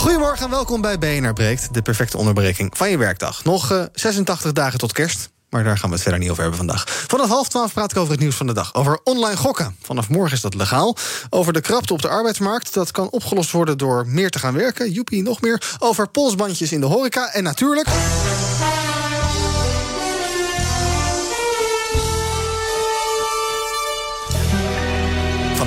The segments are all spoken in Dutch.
Goedemorgen en welkom bij BNR Breekt, de perfecte onderbreking van je werkdag. Nog uh, 86 dagen tot kerst. Maar daar gaan we het verder niet over hebben vandaag. Vanaf half twaalf praat ik over het nieuws van de dag. Over online gokken. Vanaf morgen is dat legaal. Over de krapte op de arbeidsmarkt. Dat kan opgelost worden door meer te gaan werken. Joepie, nog meer. Over polsbandjes in de horeca. En natuurlijk...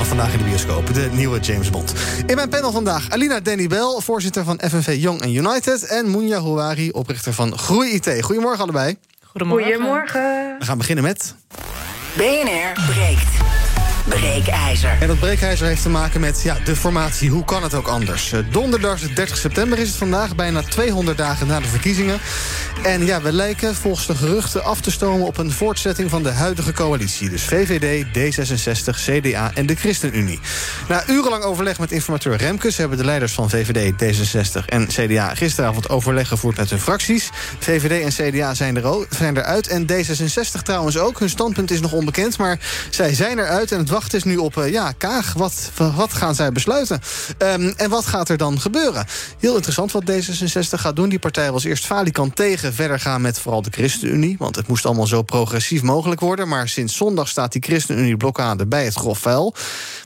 vanaf vandaag in de bioscoop. De nieuwe James Bond. In mijn panel vandaag Alina Danny Bell, voorzitter van FNV Young and United... en Munja Houari, oprichter van Groei IT. Goedemorgen allebei. Goedemorgen. Goedemorgen. We gaan beginnen met... BNR breekt. Breekijzer. En dat breekijzer heeft te maken met ja, de formatie. Hoe kan het ook anders? Eh, Donderdag 30 september is het vandaag, bijna 200 dagen na de verkiezingen. En ja, we lijken volgens de geruchten af te stomen op een voortzetting van de huidige coalitie. Dus VVD, D66, CDA en de ChristenUnie. Na urenlang overleg met informateur Remkes hebben de leiders van VVD, D66 en CDA gisteravond overleg gevoerd met hun fracties. VVD en CDA zijn, er zijn eruit en D66 trouwens ook. Hun standpunt is nog onbekend, maar zij zijn eruit en het wachten is nu op uh, ja, Kaag. Wat, wat gaan zij besluiten? Um, en wat gaat er dan gebeuren? Heel interessant wat D66 gaat doen. Die partij was eerst falikant tegen verder gaan met vooral de ChristenUnie. Want het moest allemaal zo progressief mogelijk worden. Maar sinds zondag staat die ChristenUnie-blokkade bij het grof vuil.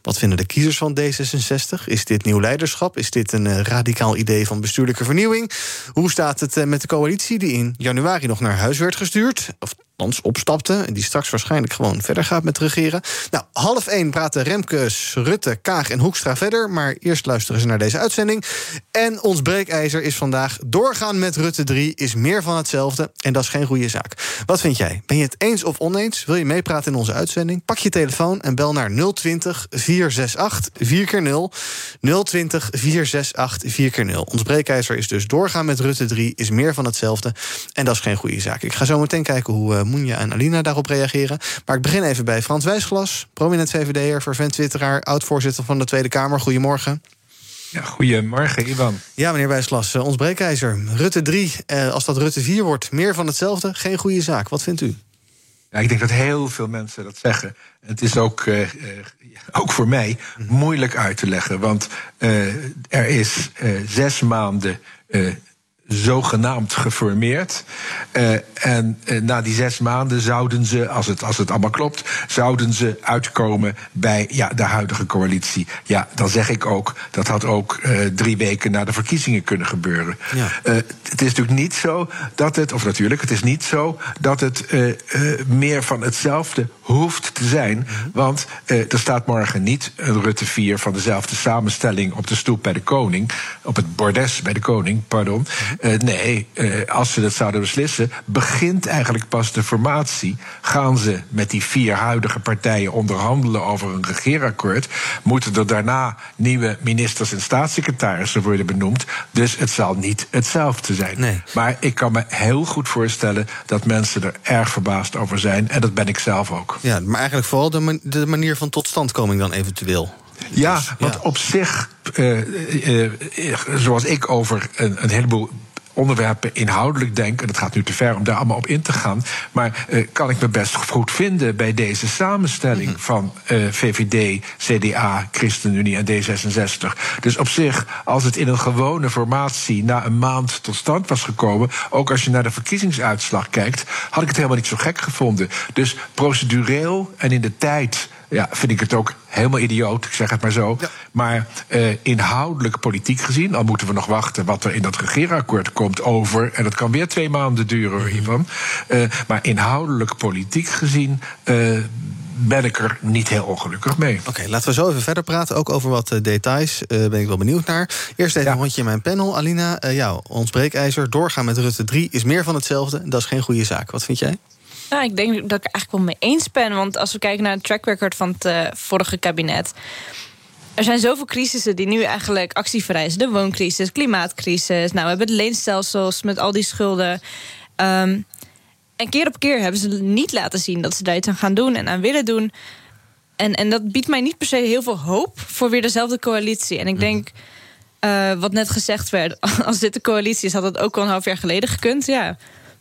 Wat vinden de kiezers van D66? Is dit nieuw leiderschap? Is dit een uh, radicaal idee van bestuurlijke vernieuwing? Hoe staat het uh, met de coalitie die in januari nog naar huis werd gestuurd? Of althans opstapte... en die straks waarschijnlijk gewoon verder gaat met regeren. Nou, half één praten Remkes, Rutte, Kaag en Hoekstra verder... maar eerst luisteren ze naar deze uitzending. En ons breekijzer is vandaag... doorgaan met Rutte 3 is meer van hetzelfde en dat is geen goede zaak. Wat vind jij? Ben je het eens of oneens? Wil je meepraten in onze uitzending? Pak je telefoon en bel naar 020 468 4x0. 020 468 4x0. Ons breekijzer is dus doorgaan met Rutte 3 is meer van hetzelfde en dat is geen goede zaak. Ik ga zo meteen kijken hoe... Moenja en Alina daarop reageren. Maar ik begin even bij Frans Wijsglas, prominent VVD'er, vervent twitteraar, oud-voorzitter van de Tweede Kamer. Goedemorgen. Ja, goedemorgen, Ivan. Ja, meneer Wijsglas, ons breekijzer. Rutte 3, eh, als dat Rutte 4 wordt, meer van hetzelfde, geen goede zaak. Wat vindt u? Ja, ik denk dat heel veel mensen dat zeggen. Het is ook, uh, uh, ook voor mij moeilijk uit te leggen. Want uh, er is zes maanden zogenaamd geformeerd. Uh, en uh, na die zes maanden zouden ze, als het, als het allemaal klopt, zouden ze uitkomen bij ja, de huidige coalitie. Ja, dan zeg ik ook, dat had ook uh, drie weken na de verkiezingen kunnen gebeuren. Ja. het is natuurlijk niet zo dat het, of natuurlijk, het is niet zo dat het meer van hetzelfde hoeft te zijn. Want er staat morgen niet een Rutte 4 van dezelfde samenstelling op de stoep bij de koning, op het bordes bij de koning, pardon. Uh, nee, uh, als ze dat zouden beslissen, begint eigenlijk pas de formatie. Gaan ze met die vier huidige partijen onderhandelen over een regeerakkoord, moeten er daarna nieuwe ministers en staatssecretarissen worden benoemd. Dus het zal niet hetzelfde zijn. Nee. Maar ik kan me heel goed voorstellen dat mensen er erg verbaasd over zijn. En dat ben ik zelf ook. Ja, maar eigenlijk vooral de, man de manier van totstandkoming dan eventueel. Ja, dus, want ja. op zich, uh, uh, zoals ik over een, een heleboel onderwerpen inhoudelijk denk, en het gaat nu te ver om daar allemaal op in te gaan, maar uh, kan ik me best goed vinden bij deze samenstelling mm-hmm. van uh, VVD, CDA, ChristenUnie en D66. Dus op zich, als het in een gewone formatie na een maand tot stand was gekomen, ook als je naar de verkiezingsuitslag kijkt, had ik het helemaal niet zo gek gevonden. Dus procedureel en in de tijd ja, vind ik het ook helemaal idioot, ik zeg het maar zo. Ja. Maar uh, inhoudelijk politiek gezien, al moeten we nog wachten wat er in dat regeerakkoord komt over. En dat kan weer twee maanden duren, mm-hmm. Ivan. Uh, maar inhoudelijk politiek gezien. Uh, ben ik er niet heel ongelukkig mee. Oké, okay, laten we zo even verder praten. Ook over wat details. Uh, ben ik wel benieuwd naar. Eerst even ja. een rondje in mijn panel. Alina, uh, jou, ons breekijzer. Doorgaan met Rutte 3 is meer van hetzelfde. Dat is geen goede zaak. Wat vind jij? Nou, ik denk dat ik er eigenlijk wel mee eens ben. Want als we kijken naar het track record van het uh, vorige kabinet... er zijn zoveel crisissen die nu eigenlijk actie vereisen. De wooncrisis, klimaatcrisis. Nou, we hebben de leenstelsels met al die schulden. Um, en keer op keer hebben ze niet laten zien dat ze daar iets aan gaan doen en aan willen doen. En, en dat biedt mij niet per se heel veel hoop voor weer dezelfde coalitie. En ik denk, uh, wat net gezegd werd, als dit de coalitie is, had dat ook al een half jaar geleden gekund. Ja.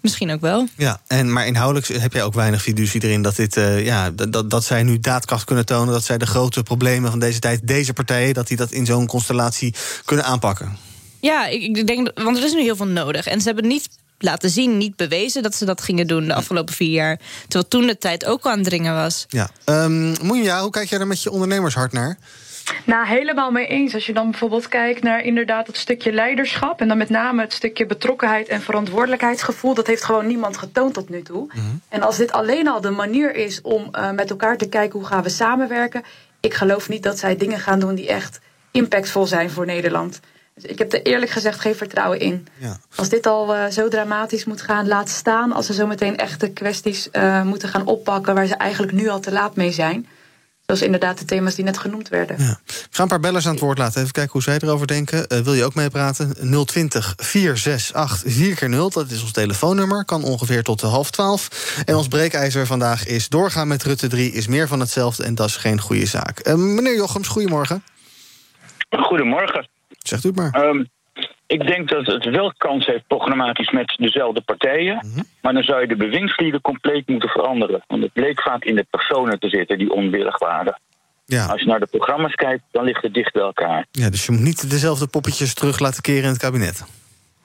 Misschien ook wel. Ja, en, maar inhoudelijk heb jij ook weinig fiducie erin dat, dit, uh, ja, dat, dat zij nu daadkracht kunnen tonen. Dat zij de grote problemen van deze tijd, deze partijen, dat die dat in zo'n constellatie kunnen aanpakken. Ja, ik, ik denk, want er is nu heel veel nodig. En ze hebben niet laten zien, niet bewezen dat ze dat gingen doen de afgelopen vier jaar. Terwijl toen de tijd ook al aan het dringen was. Ja. Um, Moenja, hoe kijk jij er met je ondernemershart naar? Nou, helemaal mee eens. Als je dan bijvoorbeeld kijkt naar inderdaad het stukje leiderschap. En dan met name het stukje betrokkenheid en verantwoordelijkheidsgevoel. Dat heeft gewoon niemand getoond tot nu toe. Mhm. En als dit alleen al de manier is om uh, met elkaar te kijken hoe gaan we samenwerken. Ik geloof niet dat zij dingen gaan doen die echt impactvol zijn voor Nederland. Dus ik heb er eerlijk gezegd geen vertrouwen in. Ja. Als dit al uh, zo dramatisch moet gaan, laat staan. Als ze zo meteen echte kwesties uh, moeten gaan oppakken waar ze eigenlijk nu al te laat mee zijn. Zoals inderdaad de thema's die net genoemd werden. Ja. Ik ga een paar bellers aan het woord laten. Even kijken hoe zij erover denken. Uh, wil je ook meepraten? 020 468 4 0 Dat is ons telefoonnummer. Kan ongeveer tot de half twaalf. En ons breekijzer vandaag is doorgaan met Rutte 3 is meer van hetzelfde. En dat is geen goede zaak. meneer Jochems, goedemorgen. Goedemorgen. Zegt u het maar. Um, ik denk dat het wel kans heeft programmatisch met dezelfde partijen. Mm -hmm. Maar dan zou je de bewindslieden compleet moeten veranderen. Want het bleek vaak in de personen te zitten die onwillig waren. Ja. Als je naar de programma's kijkt, dan ligt het dicht bij elkaar. Ja, dus je moet niet dezelfde poppetjes terug laten keren in het kabinet.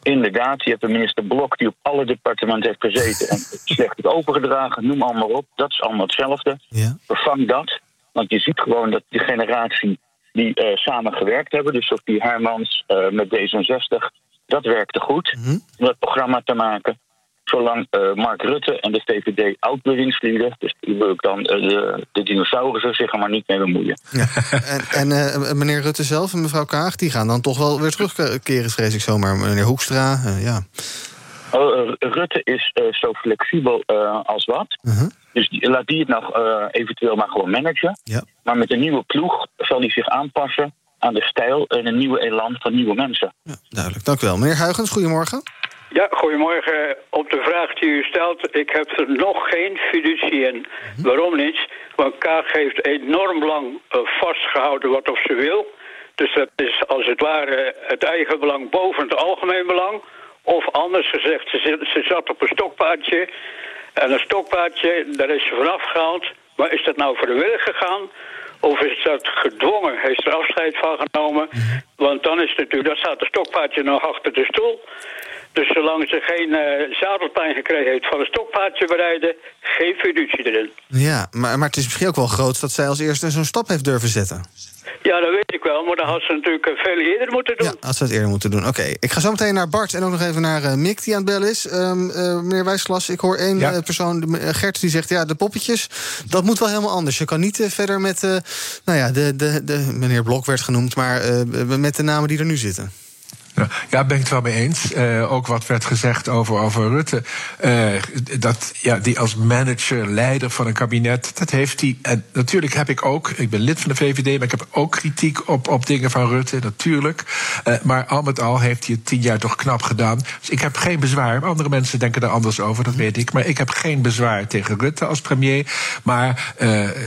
Inderdaad, je hebt een minister Blok die op alle departementen heeft gezeten en slecht heeft overgedragen, noem allemaal op. Dat is allemaal hetzelfde. Ja. Vervang dat, want je ziet gewoon dat die generatie die uh, samen gewerkt hebben. Dus Sofie Hermans uh, met D66. Dat werkte goed mm -hmm. om dat programma te maken. Zolang uh, Mark Rutte en de VVD oud-bewindslieden, dus die wil ik dan de, de dinosaurussen zich er maar niet mee bemoeien. Ja. en en meneer Rutte zelf en mevrouw Kaag, die gaan dan toch wel weer terugkeren, vrees ik zomaar. Meneer Hoekstra, ja. Oh, Rutte is zo flexibel als wat. -huh. Dus die, laat die het nou uh, eventueel maar gewoon managen. Ja. Maar met een nieuwe ploeg zal hij zich aanpassen aan de stijl en een nieuwe elan van nieuwe mensen. Ja, duidelijk, dank u wel. Meneer Huigens, goedemorgen. Ja, goedemorgen. Op de vraag die u stelt, ik heb er nog geen fiducie in. Hm. Waarom niet? Want Kaag heeft enorm lang uh, vastgehouden wat of ze wil. Dus dat is als het ware het eigen belang boven het algemeen belang. Of anders gezegd, ze, ze zat op een stokpaardje en een stokpaardje, daar is ze vanaf gehaald. Maar is dat nou vrijwillig gegaan? Of is dat gedwongen? Heeft er afscheid van genomen? Want dan is het natuurlijk, dan staat een stokpaardje nog achter de stoel. Dus zolang ze geen uh, zadelpijn gekregen heeft van een stokpaardje bereiden, geen fiducie erin. Ja, maar, maar het is misschien ook wel groot dat zij als eerste zo'n stap heeft durven zetten. Ja, dat weet ik wel, maar dat had ze natuurlijk eh, veel eerder moeten doen. Ja, had ze het eerder moeten doen. Oké, ik ga zo meteen naar Bart en ook nog even naar uh, Mick die aan het bellen is. Um, uh, meneer Wijsglas, ik hoor één ja. persoon, Gert, die zegt... ja, de poppetjes, dat moet wel helemaal anders. Je kan niet verder met, nou ja, de, de, de, meneer Blok werd genoemd... maar met de namen die er nu zitten. Ja, ben ik het wel mee eens. Uh, ook wat werd gezegd over, over Rutte. Uh, dat ja, die als manager, leider van een kabinet, dat heeft hij. En natuurlijk heb ik ook, ik ben lid van de VVD, maar ik heb ook kritiek op, op dingen van Rutte, natuurlijk. Uh, maar al met al heeft hij het tien jaar toch knap gedaan. Dus ik heb geen bezwaar. Andere mensen denken er anders over, dat weet ik. Maar ik heb geen bezwaar tegen Rutte als premier. Maar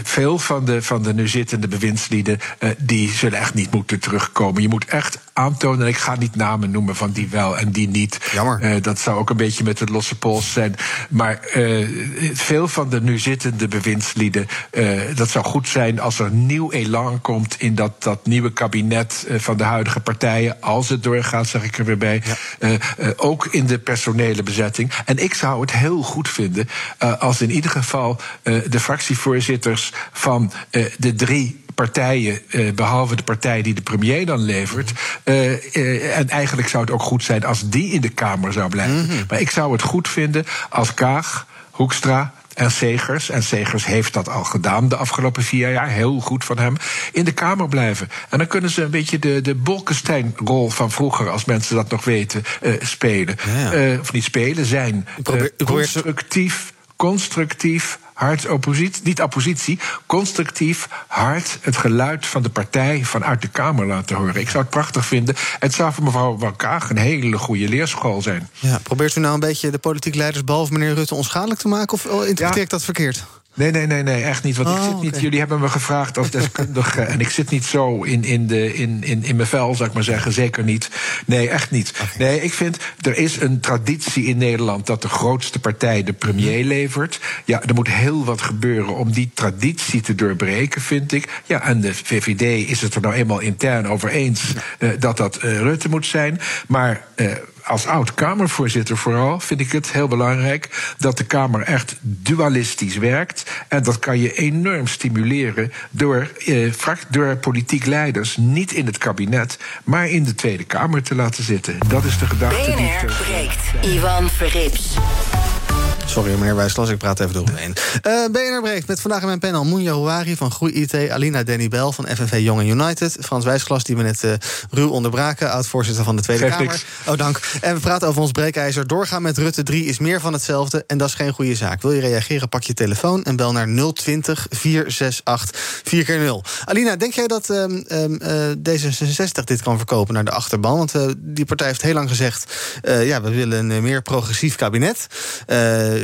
veel van de, van de nu zittende bewindslieden, die zullen echt niet moeten terugkomen. Je moet echt aantonen, en ik ga niet namen noemen van die wel en die niet. Jammer. Uh, dat zou ook een beetje met het losse pols zijn. Maar uh, veel van de nu zittende bewindslieden, uh, dat zou goed zijn als er nieuw elan komt in dat, dat nieuwe kabinet van de huidige partijen. Als het doorgaat, zeg ik er weer bij. Ja. ook in de personele bezetting. En ik zou het heel goed vinden als in ieder geval de fractievoorzitters van de drie partijen, eh, behalve de partij die de premier dan levert. Uh, uh, en eigenlijk zou het ook goed zijn als die in de Kamer zou blijven. Mm -hmm. Maar ik zou het goed vinden als Kaag, Hoekstra, en Segers, en Segers heeft dat al gedaan de afgelopen vier jaar, heel goed van hem, in de Kamer blijven. En dan kunnen ze een beetje de, de Bolkestein-rol van vroeger, als mensen dat nog weten, uh, spelen. Ja. Uh, of niet spelen, zijn. Probeer, constructief, constructief, hard oppositie, niet oppositie, constructief, hard het geluid van de partij vanuit de Kamer laten horen. Ik zou het prachtig vinden. Het zou voor mevrouw Van Kaag een hele goede leerschool zijn. Ja, probeert u nou een beetje de politiek leiders, behalve meneer Rutte, onschadelijk te maken? Of interpreteer ik dat verkeerd? Nee, nee, nee, nee, echt niet. Want ik Oh, zit niet. Jullie hebben me gevraagd als deskundige. en ik zit niet zo in, in, de, in, in, in mijn vel, zou ik maar zeggen. Zeker niet. Nee, echt niet. Nee, ik vind er is een traditie in Nederland dat de grootste partij de premier levert. Ja, er moet heel wat gebeuren om die traditie te doorbreken, vind ik. Ja, en de VVD is het er nou eenmaal intern over eens eh, dat dat eh, Rutte moet zijn. Maar. eh, als oud-Kamervoorzitter vooral vind ik het heel belangrijk dat de Kamer echt dualistisch werkt. En dat kan je enorm stimuleren door, eh, door politiek leiders niet in het kabinet, maar in de Tweede Kamer te laten zitten. Dat is de gedachte die ik BNR breekt. Ivan Verrips. Sorry, meneer Wijslas, ik praat even door me heen. Eh BNR breekt met vandaag in mijn panel Moenja Houari van Groei IT... Alina Danny Bel van FNV Young United... Frans Wijsglas, die we net eh, ruw onderbraken... oud-voorzitter van de Tweede Kamer. niks. Oh, dank. En we praten over ons breekijzer. Doorgaan met Rutte 3 is meer van hetzelfde... en dat is geen goede zaak. Wil je reageren, pak je telefoon en bel naar 020 468 4 keer 0 Alina, denk jij dat ehm, ehm, eh, D66 dit kan verkopen naar de achterban? Want die partij heeft heel lang gezegd... ja, we willen een meer progressief kabinet.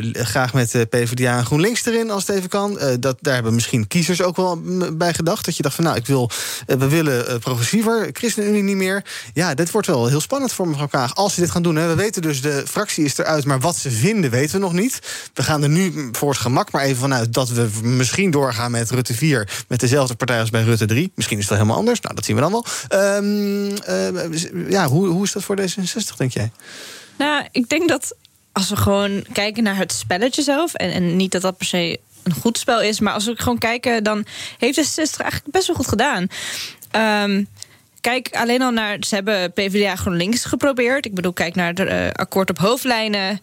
Eh, graag met eh, PvdA en GroenLinks erin, als het even kan. Eh, dat, daar hebben misschien kiezers ook wel mm, bij gedacht. Dat je dacht van, nou, ik wil, we willen progressiever. ChristenUnie niet meer. Ja, dit wordt wel heel spannend voor mevrouw Kaag. Als ze dit gaan doen, hè. we weten dus, de fractie is eruit... maar wat ze vinden, weten we nog niet. We gaan er nu mm, voor het gemak maar even vanuit... dat we misschien doorgaan met Rutte 4... met dezelfde partij als bij Rutte 3. Misschien is wel helemaal anders. Nou, dat zien we dan wel. Ehm, eh, ja, hoe, hoe is dat voor D66, denk jij? Nou, ik denk dat als we gewoon kijken naar het spelletje zelf... en, en niet dat dat per se een goed spel is... maar als we gewoon kijken, dan heeft de 60 eigenlijk best wel goed gedaan. Ehm, kijk alleen al naar... ze hebben PvdA GroenLinks geprobeerd. Ik bedoel, kijk naar het eh, akkoord op hoofdlijnen...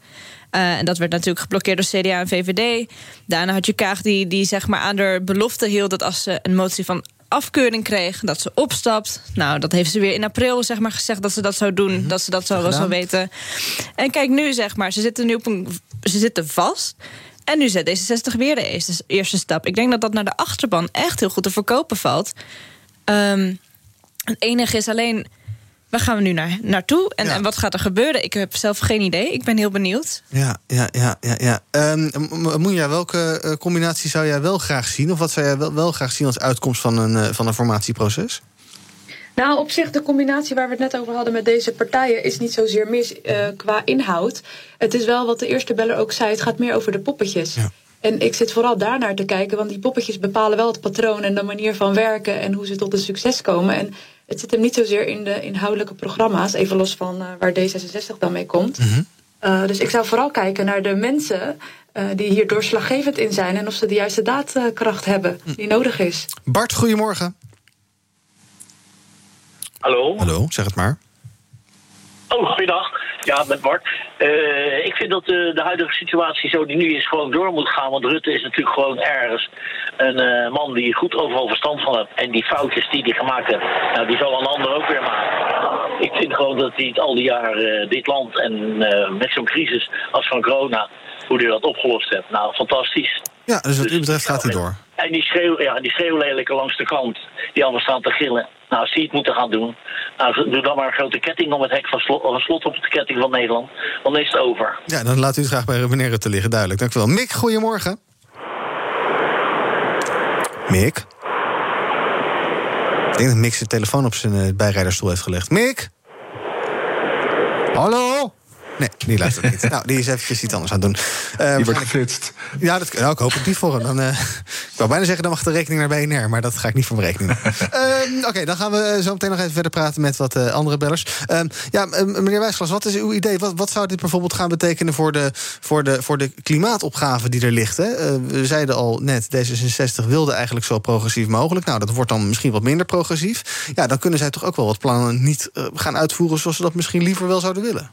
Eh, en dat werd natuurlijk geblokkeerd door CDA en VVD. Daarna had je Kaag die, die zeg maar aan de belofte hield... dat als ze een motie van afkeuring kreeg, dat ze opstapt. Nou, dat heeft ze weer in april zeg maar, gezegd dat ze dat zou doen. Dat ze dat zo wel zou weten. En kijk nu, zeg maar, ze zitten nu op een. Ze zitten vast. En nu zet D66 weer de eerste, eerste stap. Ik denk dat dat naar de achterban echt heel goed te verkopen valt. Ehm, het enige is alleen. Waar gaan we nu naar, naartoe? En, Ja. en wat gaat er gebeuren? Ik heb zelf geen idee. Ik ben heel benieuwd. Ja, ja, ja, ja. ja. Ehm, M- M- Moenja, welke eh, combinatie zou jij wel graag zien? Of wat zou jij wel, wel graag zien als uitkomst van een, eh, van een formatieproces? Nou, op zich, de combinatie waar we het net over hadden met deze partijen is niet zozeer mis eh, qua inhoud. Het is wel wat de eerste beller ook zei: het gaat meer over de poppetjes. Ja. En ik zit vooral daarnaar te kijken, want die poppetjes bepalen wel het patroon en de manier van werken en hoe ze tot een succes komen. En het zit hem niet zozeer in de inhoudelijke programma's, even los van eh, waar D66 dan mee komt. Eh, dus ik zou vooral kijken naar de mensen eh, die hier doorslaggevend in zijn en of ze de juiste daadkracht hebben die nodig is. Bart, goedemorgen. Hallo. Hallo, zeg het maar. Oh, goeiedag. Ja, met Bart. Eh, ik vind dat de, de huidige situatie zo die nu is gewoon door moet gaan. Want Rutte is natuurlijk gewoon ergens een eh, man die goed overal verstand van heeft. En die foutjes die hij gemaakt heeft, nou, die zal een ander ook weer maken. Ik vind gewoon dat hij het al die jaren eh, dit land en eh, met zo'n crisis als van corona, hoe hij dat opgelost heeft. Nou, fantastisch. Ja, dus wat u betreft gaat hij door. En die, schreeuw, ja, die schreeuwlelijken langs de kant, die allemaal staan te gillen. Nou, als het moeten gaan doen, nou, doe dan maar een grote ketting om het hek van een slot op de ketting van Nederland. Dan is het over. Ja, dan laat u het graag bij meneer Rutte liggen, duidelijk. Dank u wel. Mick, goedemorgen. Mick? Ik denk dat Mick zijn telefoon op zijn eh, bijrijderstoel heeft gelegd. Mick? Hallo? Nee, die luistert niet. nou, die is eventjes iets anders aan het doen. Eh, Die wordt waarschijnlijk- geflitst. Ja, dat, nou, ik hoop het niet voor hem. Dan, eh, ik wou bijna zeggen, dan mag de rekening naar BNR. Maar dat ga ik niet van doen. Ehm, Oké, dan gaan we eh, zo meteen nog even verder praten met wat eh, andere bellers. Ehm, ja, meneer Wijsglas, wat is uw idee? Wat, wat zou dit bijvoorbeeld gaan betekenen voor de, voor de, voor de klimaatopgave die er ligt? Hè? We zeiden al net, D66 wilde eigenlijk zo progressief mogelijk. Nou, dat wordt dan misschien wat minder progressief. Ja, dan kunnen zij toch ook wel wat plannen niet gaan uitvoeren... zoals ze dat misschien liever wel zouden willen.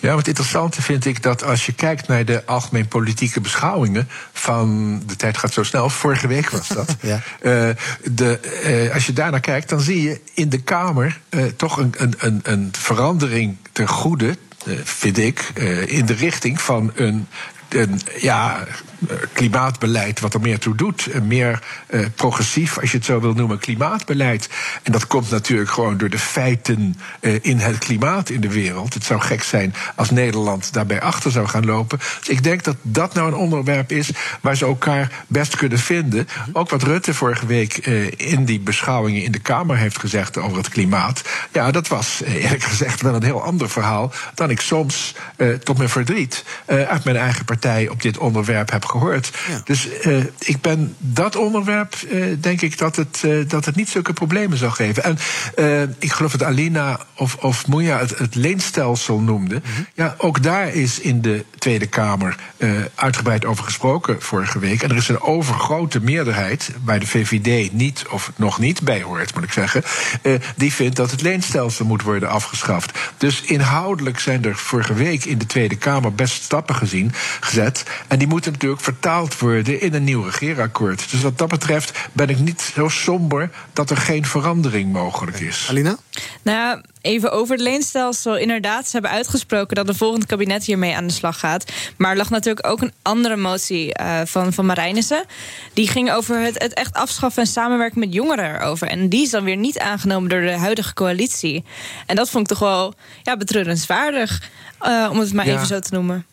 Ja, wat interessante vind ik dat als je kijkt naar de algemeen politieke beschouwingen van de tijd gaat zo snel, vorige week was dat. Ja. Eh, de, eh, als je daarnaar kijkt, dan zie je in de Kamer eh, toch een, een, een, een verandering ten goede, vind ik, in de richting van een ja, klimaatbeleid wat er meer toe doet. Een meer uh, progressief, als je het zo wil noemen, klimaatbeleid. En dat komt natuurlijk gewoon door de feiten uh, in het klimaat in de wereld. Het zou gek zijn als Nederland daarbij achter zou gaan lopen. Dus ik denk dat dat nou een onderwerp is waar ze elkaar best kunnen vinden. Ook wat Rutte vorige week uh, in die beschouwingen in de Kamer heeft gezegd over het klimaat. Ja, dat was eerlijk gezegd wel een heel ander verhaal dan ik soms tot mijn verdriet uit mijn eigen partij op dit onderwerp heb gehoord. Ja. Dus uh, ik ben dat onderwerp, uh, denk ik dat het, uh, dat het niet zulke problemen zal geven. En ik geloof dat Alina of, of Moeja het, het leenstelsel noemde. Mm -hmm. Ja, ook daar is in de Tweede Kamer uitgebreid over gesproken vorige week. En er is een overgrote meerderheid, waar de VVD niet of nog niet bij hoort, moet ik zeggen. die vindt dat het leenstelsel moet worden afgeschaft. Dus inhoudelijk zijn er vorige week in de Tweede Kamer best stappen gezien, gezet. En die moeten natuurlijk vertaald worden in een nieuw regeerakkoord. Dus wat dat betreft ben ik niet zo somber dat er geen verandering mogelijk is. Alina? Nou ja, even over het leenstelsel. Inderdaad, ze hebben uitgesproken dat het volgende kabinet hiermee aan de slag gaat. Maar er lag natuurlijk ook een andere motie uh, van, van Marijnissen. Die ging over het, het echt afschaffen en samenwerken met jongeren erover. En die is dan weer niet aangenomen door de huidige coalitie. En dat vond ik toch wel ja, betreurenswaardig, uh, om het maar ja. even zo te noemen.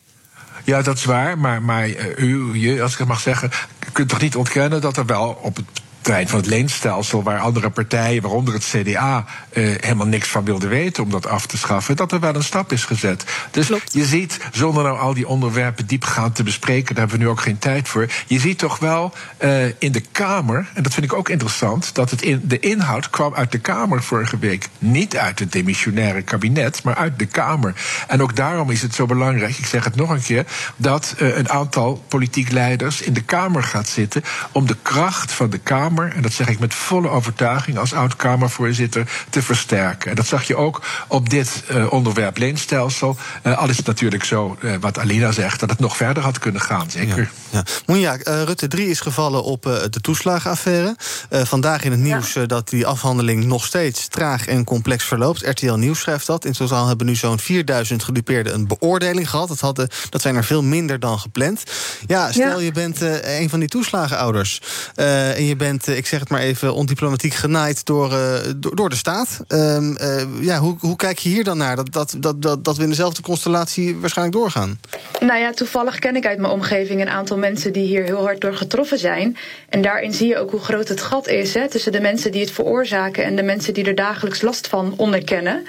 Ja, dat is waar. Maar, maar u, je, als ik het mag zeggen, kunt toch niet ontkennen dat er wel op het terrein van het leenstelsel, waar andere partijen, waaronder het CDA, eh, helemaal niks van wilden weten om dat af te schaffen, dat er wel een stap is gezet. Dus Klopt. je ziet, zonder nou al die onderwerpen diepgaand te bespreken, daar hebben we nu ook geen tijd voor. Je ziet toch wel uh, in de Kamer, en dat vind ik ook interessant, dat het in, de inhoud kwam uit de Kamer vorige week. Niet uit het demissionaire kabinet, maar uit de Kamer. En ook daarom is het zo belangrijk, ik zeg het nog een keer, dat uh, een aantal politiek leiders in de Kamer gaat zitten om de kracht van de Kamer en dat zeg ik met volle overtuiging als oud-Kamervoorzitter, te versterken. En dat zag je ook op dit uh, onderwerp leenstelsel. Uh, al is het natuurlijk zo, uh, wat Alina zegt, dat het nog verder had kunnen gaan, zeker. Ja, ja. Monja, Rutte 3 is gevallen op de toeslagenaffaire. vandaag in het nieuws ja. dat die afhandeling nog steeds traag en complex verloopt. RTL Nieuws schrijft dat. In totaal hebben nu zo'n 4000 gedupeerden een beoordeling gehad. Dat, hadden, dat zijn er veel minder dan gepland. Ja, stel je bent een van die toeslagenouders en je bent ik zeg het maar even, ondiplomatiek genaaid door, uh, door, door, de staat. Um, uh, ja, hoe, hoe kijk je hier dan naar? Dat, dat, dat, dat, dat we in dezelfde constellatie waarschijnlijk doorgaan? Nou ja, toevallig ken ik uit mijn omgeving een aantal mensen die hier heel hard door getroffen zijn. En daarin zie je ook hoe groot het gat is hè, tussen de mensen die het veroorzaken en de mensen die er dagelijks last van onderkennen.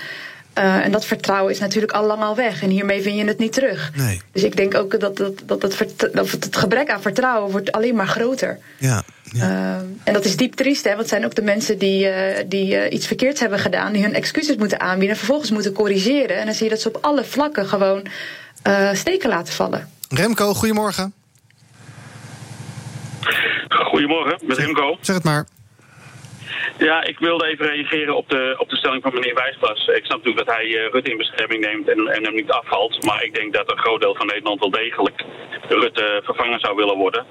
Uh, en dat vertrouwen is natuurlijk al lang al weg. En hiermee vind je het niet terug. Nee. Dus ik denk ook dat, dat, dat, het, dat het gebrek aan vertrouwen wordt alleen maar groter. Ja. ja. Uh, en dat is diep triest, hè, want het zijn ook de mensen die, uh, die iets verkeerds hebben gedaan, die hun excuses moeten aanbieden en vervolgens moeten corrigeren. En dan zie je dat ze op alle vlakken gewoon steken laten vallen. Remco, goedemorgen. Goedemorgen, met Remco. Zeg het maar. Ja, ik wilde even reageren op de, op de stelling van meneer Wijsglas. Ik snap natuurlijk dat hij uh, Rutte in bescherming neemt en, en hem niet afvalt. Maar ik denk dat een groot deel van Nederland wel degelijk Rutte vervangen zou willen worden.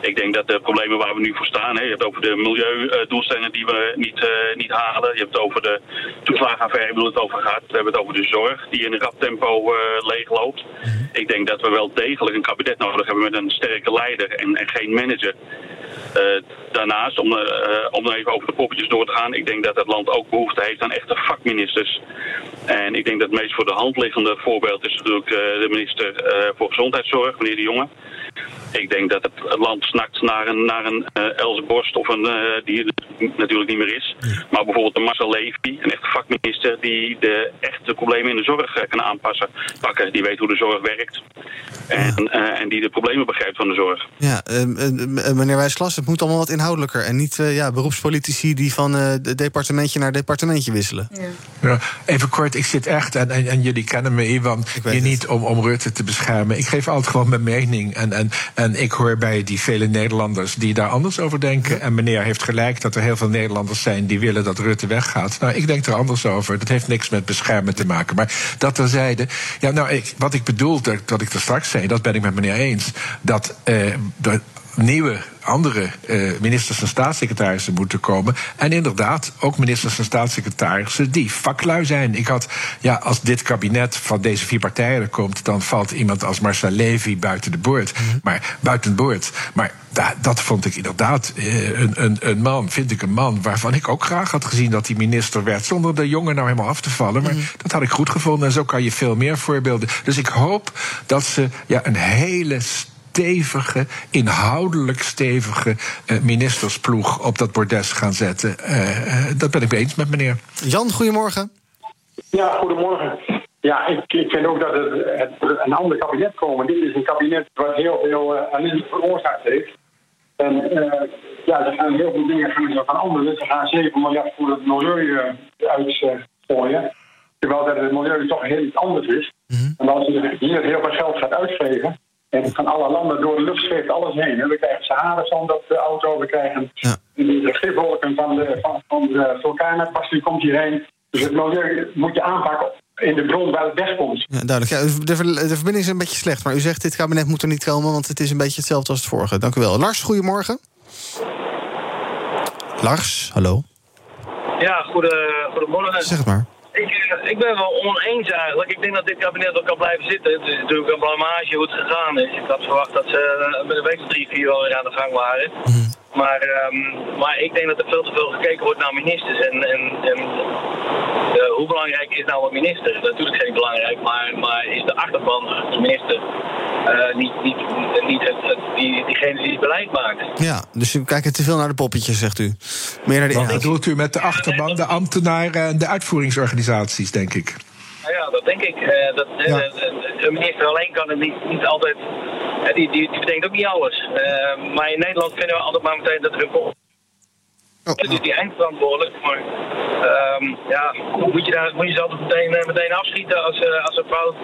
Ik denk dat de problemen waar we nu voor staan, hè, je hebt over de milieudoelstellingen die we niet, uh, niet halen. Je hebt het over de toeslagenaffaire, waar het over gaat. We hebben het over de zorg die in een rap tempo uh, leegloopt. Ik denk dat we wel degelijk een kabinet nodig hebben met een sterke leider en, en geen manager. Uh, daarnaast, om, uh, om even over de poppetjes door te gaan, ik denk dat het land ook behoefte heeft aan echte vakministers. En ik denk dat het meest voor de hand liggende voorbeeld is natuurlijk uh, de minister voor Gezondheidszorg, meneer De Jonge. Ik denk dat het land snakt naar een, naar een uh, Else Borst, of een, uh, die er natuurlijk niet meer is. Maar bijvoorbeeld een Marcel Levy, een echte vakminister die de echte problemen in de zorg uh, kan aanpassen. Pakken, die weet hoe de zorg werkt. En, ja. en die de problemen begrijpt van de zorg. Ja, meneer Wijsglas, het moet allemaal wat inhoudelijker. En niet ja, beroepspolitici die van departementje naar departementje wisselen. Ja. Ja, even kort, ik zit echt, en, en, en jullie kennen me, Iwan, hier niet om, om Rutte te beschermen. Ik geef altijd gewoon mijn mening. En, en, en ik hoor bij die vele Nederlanders die daar anders over denken. En meneer heeft gelijk dat er heel veel Nederlanders zijn die willen dat Rutte weggaat. Nou, ik denk er anders over. Dat heeft niks met beschermen te maken. Maar dat terzijde. Ja, nou, ik, wat ik bedoel, dat, ik er straks zei, dat ben ik met meneer eens. Dat. Uh, nieuwe, andere eh, ministers en staatssecretarissen moeten komen. En inderdaad ook ministers en staatssecretarissen die vaklui zijn. Ik had, ja, als dit kabinet van deze vier partijen er komt, dan valt iemand als Marcel Levy buiten de boord. Maar buiten boord. Maar da- dat vond ik inderdaad eh, een, een, een man, vind ik een man waarvan ik ook graag had gezien dat hij minister werd. Zonder de jongen nou helemaal af te vallen. Maar dat had ik goed gevonden. En zo kan je veel meer voorbeelden. Dus ik hoop dat ze ja, een hele stevige, inhoudelijk stevige eh, ministersploeg op dat bordes gaan zetten. Eh, eh, dat ben ik eens met meneer. Jan, goedemorgen. Ja, goedemorgen. Ja, ik, ik vind ook dat het, het een ander kabinet komen. Dit is een kabinet wat heel veel uh, ellende veroorzaakt heeft. En uh, ja, er gaan heel veel dingen gaan veranderen. Ze gaan 7 miljard voor het milieu uh, uitgooien. Terwijl dat het milieu toch heel iets anders is. En als je hier heel veel geld gaat uitgeven. En van alle landen door de lucht scheeft alles heen. We krijgen Sahara-zand op de auto. We krijgen ja. de gifwolken van de, van, van de vulkanen. Die komt hierheen. Dus het milieu moet je aanpakken in de bron waar het wegkomt. Ja, duidelijk. Ja, de, de, verbinding is een beetje slecht, maar u zegt dit kabinet moet er niet komen, want het is een beetje hetzelfde als het vorige. Dank u wel. Lars, goedemorgen. Lars, hallo. Ja, goede, goedemorgen. Zeg het maar. Ik, ik ben wel oneens eigenlijk. Ik denk dat dit kabinet ook kan blijven zitten. Het is natuurlijk een blamage hoe het gegaan is. Ik had verwacht dat ze met een week of drie, vier wel weer aan de gang waren. Mhm. Maar, um, maar ik denk dat er veel te veel gekeken wordt naar ministers. En, en, en uh, hoe belangrijk is nou een minister? Natuurlijk is het belangrijk, maar, maar is de achterban, de minister, uh, niet, niet, niet het, het, die, diegene die het beleid maakt? Ja, dus u kijkt te veel naar de poppetjes, zegt u. Meer naar de Wat bedoelt u met de achterban, de ambtenaren en de uitvoeringsorganisaties, denk ik? Nou ja, dat denk ik. Uh, dat, ja. een minister alleen kan het niet, niet altijd die, die, die bedenkt ook niet alles. Uh, maar in Nederland vinden we altijd maar meteen dat er een oh, oh. Die, die eindverantwoordelijk, maar um, ja, moet je, daar, moet je ze altijd meteen, meteen afschieten als, uh, als er fout,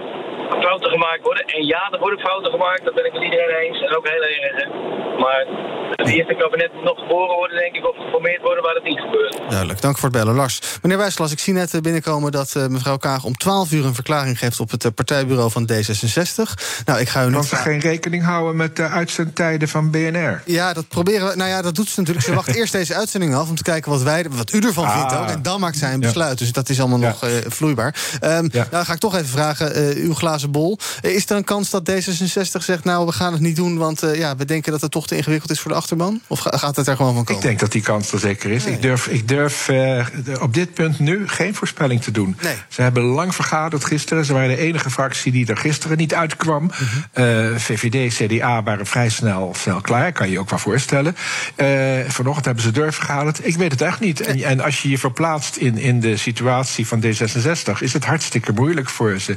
fouten gemaakt worden. En ja, er worden fouten gemaakt, dat ben ik met iedereen eens. En ook heel erg. Maar het eerste kabinet moet nog geboren worden, denk ik, of geformeerd worden waar het niet gebeurt. Duidelijk, dank voor het bellen. Lars, meneer Wijsglas, ik zie net binnenkomen dat uh, mevrouw Kaag om 12 uur een verklaring geeft op het uh, partijbureau van D66. Nou, ik ga u Want ze geen rekening houden met de uitzendtijden van BNR. Ja, dat proberen we. Nou ja, dat doet ze natuurlijk. Ze wacht eerst deze uitzending af om te kijken wat, wij, wat u ervan ah. vindt ook. En dan maakt zij een besluit. Dus dat is allemaal nog uh, vloeibaar. Um, ja. Nou, ga ik toch even vragen, uh, uw glazen bol. is er een kans dat D66 zegt, nou, we gaan het niet doen, want ja, we denken dat het toch te ingewikkeld is voor de achterban? Of gaat het er gewoon van komen? Ik denk dat die kans er zeker is. Nee. Ik durf, ik durf op dit punt nu geen voorspelling te doen. Nee. Ze hebben lang vergaderd gisteren. Ze waren de enige fractie die er gisteren niet uitkwam. Mm -hmm. uh, VVD, CDA waren vrij snel, snel klaar. Kan je je ook wel voorstellen. Uh, vanochtend hebben ze Ik weet het echt niet. En, en, als je je verplaatst in, in de situatie van D66, is het hartstikke moeilijk voor ze.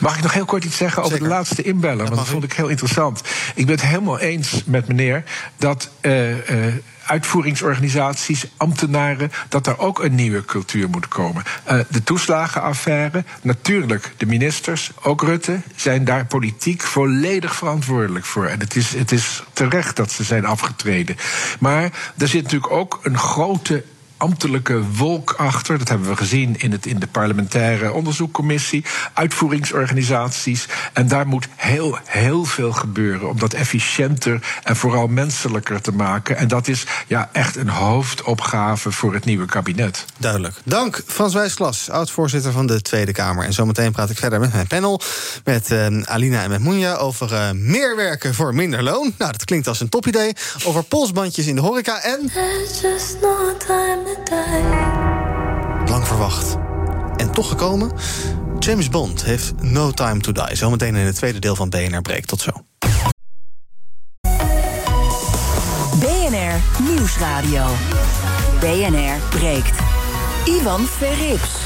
Mag ik nog heel kort iets zeggen over Zeker. de laatste inbeller? Want dat vond ik heel interessant. Ik ben het helemaal eens met meneer dat. Uh, uh, uitvoeringsorganisaties, ambtenaren, dat daar ook een nieuwe cultuur moet komen. Uh, de toeslagenaffaire, natuurlijk de ministers, ook Rutte, zijn daar politiek volledig verantwoordelijk voor. En het is, het is terecht dat ze zijn afgetreden. Maar er zit natuurlijk ook een grote ambtelijke wolk achter. Dat hebben we gezien in, het, in de parlementaire onderzoekcommissie, uitvoeringsorganisaties. En daar moet heel, heel veel gebeuren om dat efficiënter en vooral menselijker te maken. En dat is ja, echt een hoofdopgave voor het nieuwe kabinet. Duidelijk. Dank, Frans Wijsglas, oud-voorzitter van de Tweede Kamer. En zometeen praat ik verder met mijn panel, met uh, Alina en met Moenja, over uh, meer werken voor minder loon. Nou, dat klinkt als een topidee. Over polsbandjes in de horeca en... Lang verwacht. En toch gekomen? James Bond heeft No Time to Die. Zometeen in het tweede deel van BNR Breekt. Tot zo. BNR Nieuwsradio. BNR Breekt. Ivan Verrips.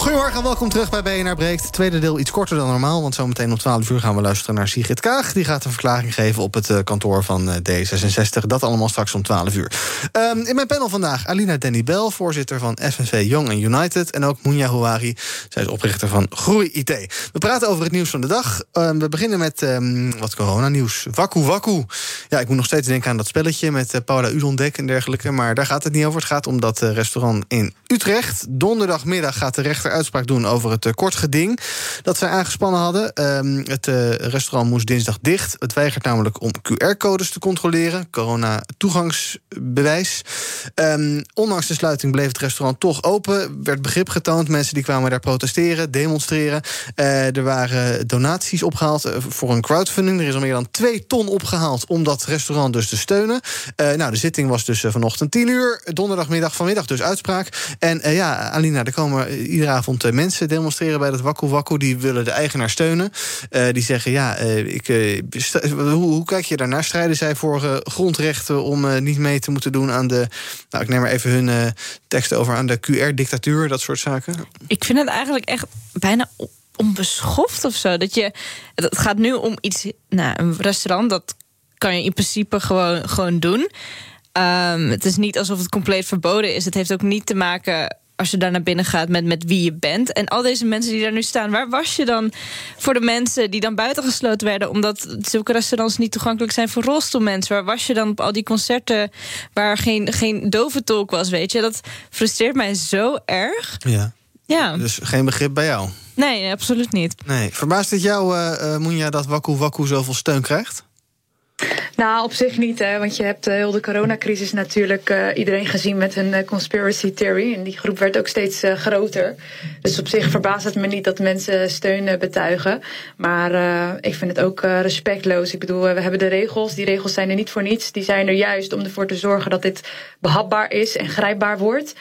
Goedemorgen en welkom terug bij BNR Breekt. Tweede deel iets korter dan normaal, want zometeen om 12 uur gaan we luisteren naar Sigrid Kaag. Die gaat een verklaring geven op het uh, kantoor van uh, D66. Dat allemaal straks om 12 uur. Um, in mijn panel vandaag Alina Denny Bel, voorzitter van FNV Young United. En ook Mounja Houari, zij is oprichter van Groei IT. We praten over het nieuws van de dag. Um, we beginnen met um, wat coronanieuws. Waku Waku. Ja, ik moet nog steeds denken aan dat spelletje met uh, Paula Udondek en dergelijke. Maar daar gaat het niet over. Het gaat om dat restaurant in Utrecht. Donderdagmiddag gaat de rechter uitspraak doen over het kort geding dat zij aangespannen hadden. Ehm, het restaurant moest dinsdag dicht. Het weigert namelijk om QR-codes te controleren, corona-toegangsbewijs. Um, ondanks de sluiting bleef het restaurant toch open. Werd begrip getoond. Mensen die kwamen daar protesteren, demonstreren. er waren donaties opgehaald voor een crowdfunding. Er is al meer dan twee ton opgehaald om dat restaurant dus te steunen. nou, de zitting was dus vanochtend 10 uur. Donderdagmiddag vanmiddag dus uitspraak. En ja, Alina, er komen iedere avond uh, mensen demonstreren bij dat Wakku Wakku. Die willen de eigenaar steunen. Uh, die zeggen, ja, ik, hoe, hoe, kijk je daarnaar? Strijden zij voor grondrechten om niet mee te moeten doen aan de... Nou, ik neem maar even hun teksten over aan de QR-dictatuur, dat soort zaken. Ik vind het eigenlijk echt bijna onbeschoft of zo. Dat je, het gaat nu om iets, nou, een restaurant, dat kan je in principe gewoon, gewoon doen. Um, het is niet alsof het compleet verboden is. Het heeft ook niet te maken als je daar naar binnen gaat met, met wie je bent. En al deze mensen die daar nu staan, waar was je dan voor de mensen die dan buitengesloten werden, omdat zulke restaurants niet toegankelijk zijn voor rolstoelmensen? Waar was je dan op al die concerten waar geen, geen doventolk was, weet je? Dat frustreert mij zo erg. Ja. Ja. Dus geen begrip bij jou? Nee, absoluut niet. Nee. Verbaast het jou, uh, Moenja, dat Waku Waku zoveel steun krijgt? Nou, op zich niet, hè, want je hebt uh, heel de coronacrisis natuurlijk uh, iedereen gezien met een uh, conspiracy theory. En die groep werd ook steeds groter. Dus op zich verbaast het me niet dat mensen steun betuigen. Maar ik vind het ook respectloos. Ik bedoel, we hebben de regels. Die regels zijn er niet voor niets. Die zijn er juist om ervoor te zorgen dat dit behapbaar is en grijpbaar wordt.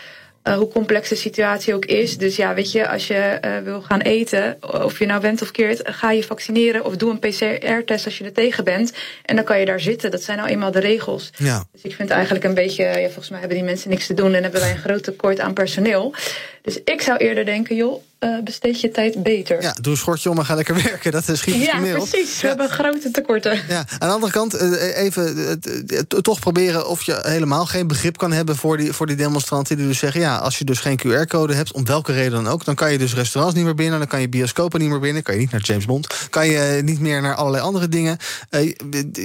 Uh, hoe complex de situatie ook is. Dus ja, weet je, als je uh, wil gaan eten, of je nou bent of keert, ga je vaccineren of doe een PCR-test als je er tegen bent. En dan kan je daar zitten. Dat zijn nou eenmaal de regels. Ja. Dus ik vind eigenlijk een beetje, ja, volgens mij hebben die mensen niks te doen en hebben wij een groot tekort aan personeel. Dus ik zou eerder denken, joh, uh, besteed je tijd beter. Ja, doe een schortje om en ga lekker werken. Dat is schiet Ja, precies. We hebben grote tekorten. Ja. Aan de andere kant, uh, even uh, toch proberen of je helemaal geen begrip kan hebben voor die, voor die demonstranten die dus zeggen: ja, als je dus geen QR-code hebt, om welke reden dan ook, dan kan je dus restaurants niet meer binnen, dan kan je bioscopen niet meer binnen, kan je niet naar James Bond, kan je niet meer naar allerlei andere dingen.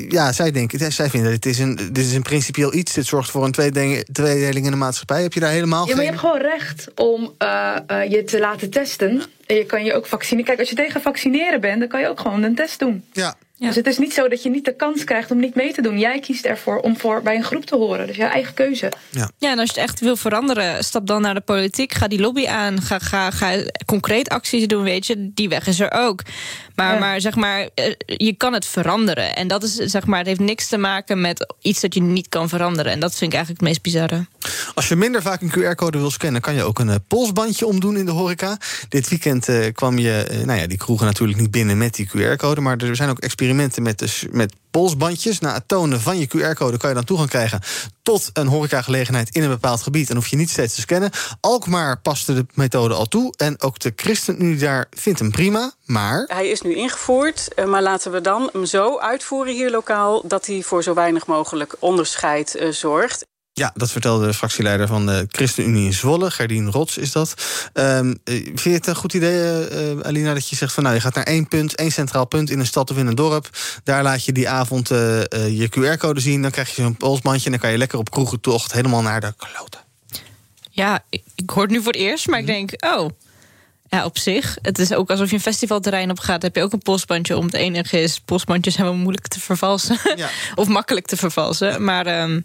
ja, zij denken, zij vinden dit is een, dit is een principieel iets. Dit zorgt voor een tweedeling in de maatschappij. Heb je daar helemaal ja, geen. Maar je hebt gewoon recht om je te laten testen. En je kan je ook vaccineren. Kijk, als je tegen vaccineren bent, dan kan je ook gewoon een test doen. Ja. Ja. Dus het is niet zo dat je niet de kans krijgt om niet mee te doen. Jij kiest ervoor om voor bij een groep te horen. Dus jouw eigen keuze. Ja, ja en als je het echt wil veranderen, stap dan naar de politiek. Ga die lobby aan. Ga, ga, ga concreet acties doen, weet je. Die weg is er ook. Maar, ja. maar zeg maar, je kan het veranderen. En dat is zeg maar, het heeft niks te maken met iets dat je niet kan veranderen. En dat vind ik eigenlijk het meest bizarre. Als je minder vaak een QR-code wil scannen, kan je ook een uh, polsbandje omdoen in de horeca. Dit weekend uh, kwam je, uh, nou ja, die kroegen natuurlijk niet binnen met die QR-code. Maar er zijn ook experimenten met, met polsbandjes. Na het tonen van je QR-code kan je dan toegang krijgen tot een horecagelegenheid in een bepaald gebied. En hoef je niet steeds te scannen. Alkmaar paste de methode al toe. En ook de ChristenUnie daar vindt hem prima. Maar. Hij is nu ingevoerd. Maar laten we dan hem zo uitvoeren hier lokaal. dat hij voor zo weinig mogelijk onderscheid zorgt. Ja, dat vertelde de fractieleider van de ChristenUnie in Zwolle, Gerdien Rots is dat. Um, vind je het een goed idee, uh, Alina, dat je zegt van nou, je gaat naar één punt, één centraal punt in een stad of in een dorp. Daar laat je die avond uh, uh, je QR-code zien, dan krijg je zo'n polsbandje en dan kan je lekker op kroegentocht helemaal naar de kloten. Ja, ik, ik hoor het nu voor het eerst, maar ik denk, oh, ja, op zich. Het is ook alsof je een festivalterrein op gaat. Heb je ook een polsbandje om. Het enige is, polsbandjes zijn wel moeilijk te vervalsen. Ja. of makkelijk te vervalsen. Maar um,